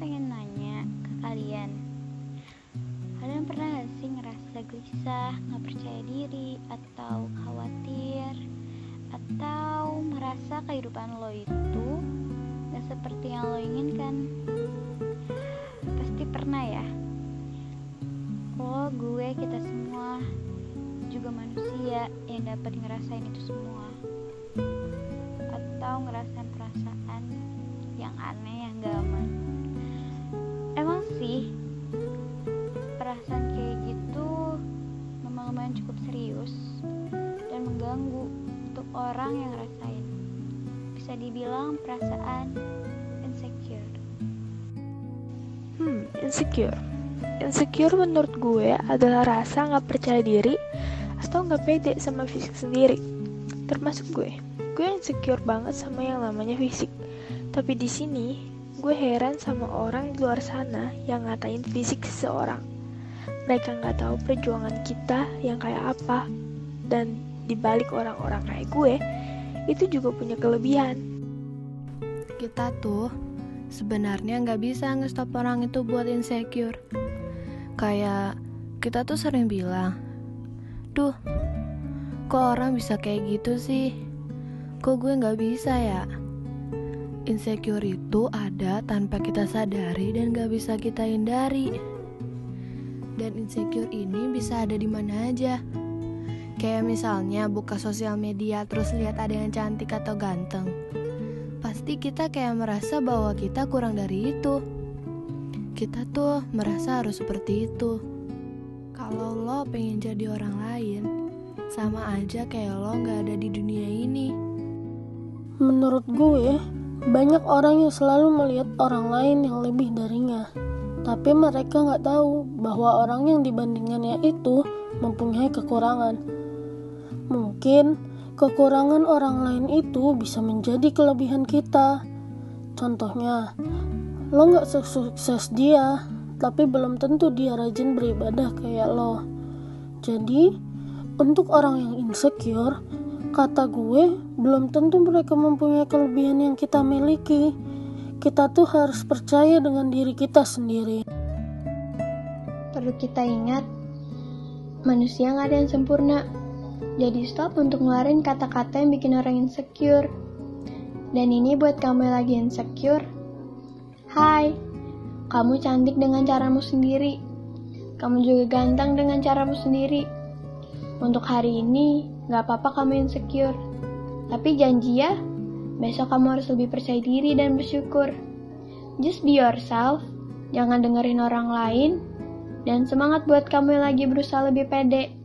pengen nanya ke kalian. Kalian pernah gak sih ngerasa gelisah, gak percaya diri, atau khawatir Atau merasa kehidupan lo itu gak seperti yang lo inginkan? Pasti pernah ya. Lo, gue, kita semua juga manusia yang dapat ngerasain itu semua. Atau ngerasain perasaan yang aneh, yang gak aman sih perasaan kayak gitu memang lumayan cukup serius dan mengganggu untuk orang yang ngerasain. Bisa dibilang perasaan insecure. Hmm, insecure. Insecure menurut gue adalah rasa nggak percaya diri atau nggak pede sama fisik sendiri. Termasuk gue. Gue insecure banget sama yang namanya fisik. Tapi di sini gue heran sama orang di luar sana yang ngatain fisik seseorang. Mereka nggak tahu perjuangan kita yang kayak apa. Dan dibalik orang-orang kayak gue, itu juga punya kelebihan. Kita tuh sebenarnya nggak bisa ngestop orang itu buat insecure. Kayak kita tuh sering bilang, duh, kok orang bisa kayak gitu sih? Kok gue nggak bisa ya? Insecure itu ada tanpa kita sadari dan gak bisa kita hindari. Dan insecure ini bisa ada di mana aja. Kayak misalnya buka sosial media terus lihat ada yang cantik atau ganteng. Pasti kita kayak merasa bahwa kita kurang dari itu. Kita tuh merasa harus seperti itu. Kalau lo pengen jadi orang lain, sama aja kayak lo gak ada di dunia ini. Menurut gue, banyak orang yang selalu melihat orang lain yang lebih darinya, tapi mereka nggak tahu bahwa orang yang dibandingkannya itu mempunyai kekurangan. Mungkin kekurangan orang lain itu bisa menjadi kelebihan kita. Contohnya, lo nggak sukses dia, tapi belum tentu dia rajin beribadah kayak lo. Jadi, untuk orang yang insecure, Kata gue, belum tentu mereka mempunyai kelebihan yang kita miliki. Kita tuh harus percaya dengan diri kita sendiri. Perlu kita ingat, manusia nggak ada yang sempurna. Jadi stop untuk ngeluarin kata-kata yang bikin orang insecure. Dan ini buat kamu yang lagi insecure. Hai, kamu cantik dengan caramu sendiri. Kamu juga ganteng dengan caramu sendiri. Untuk hari ini, gak apa-apa kamu insecure. Tapi janji ya, besok kamu harus lebih percaya diri dan bersyukur. Just be yourself, jangan dengerin orang lain, dan semangat buat kamu yang lagi berusaha lebih pede.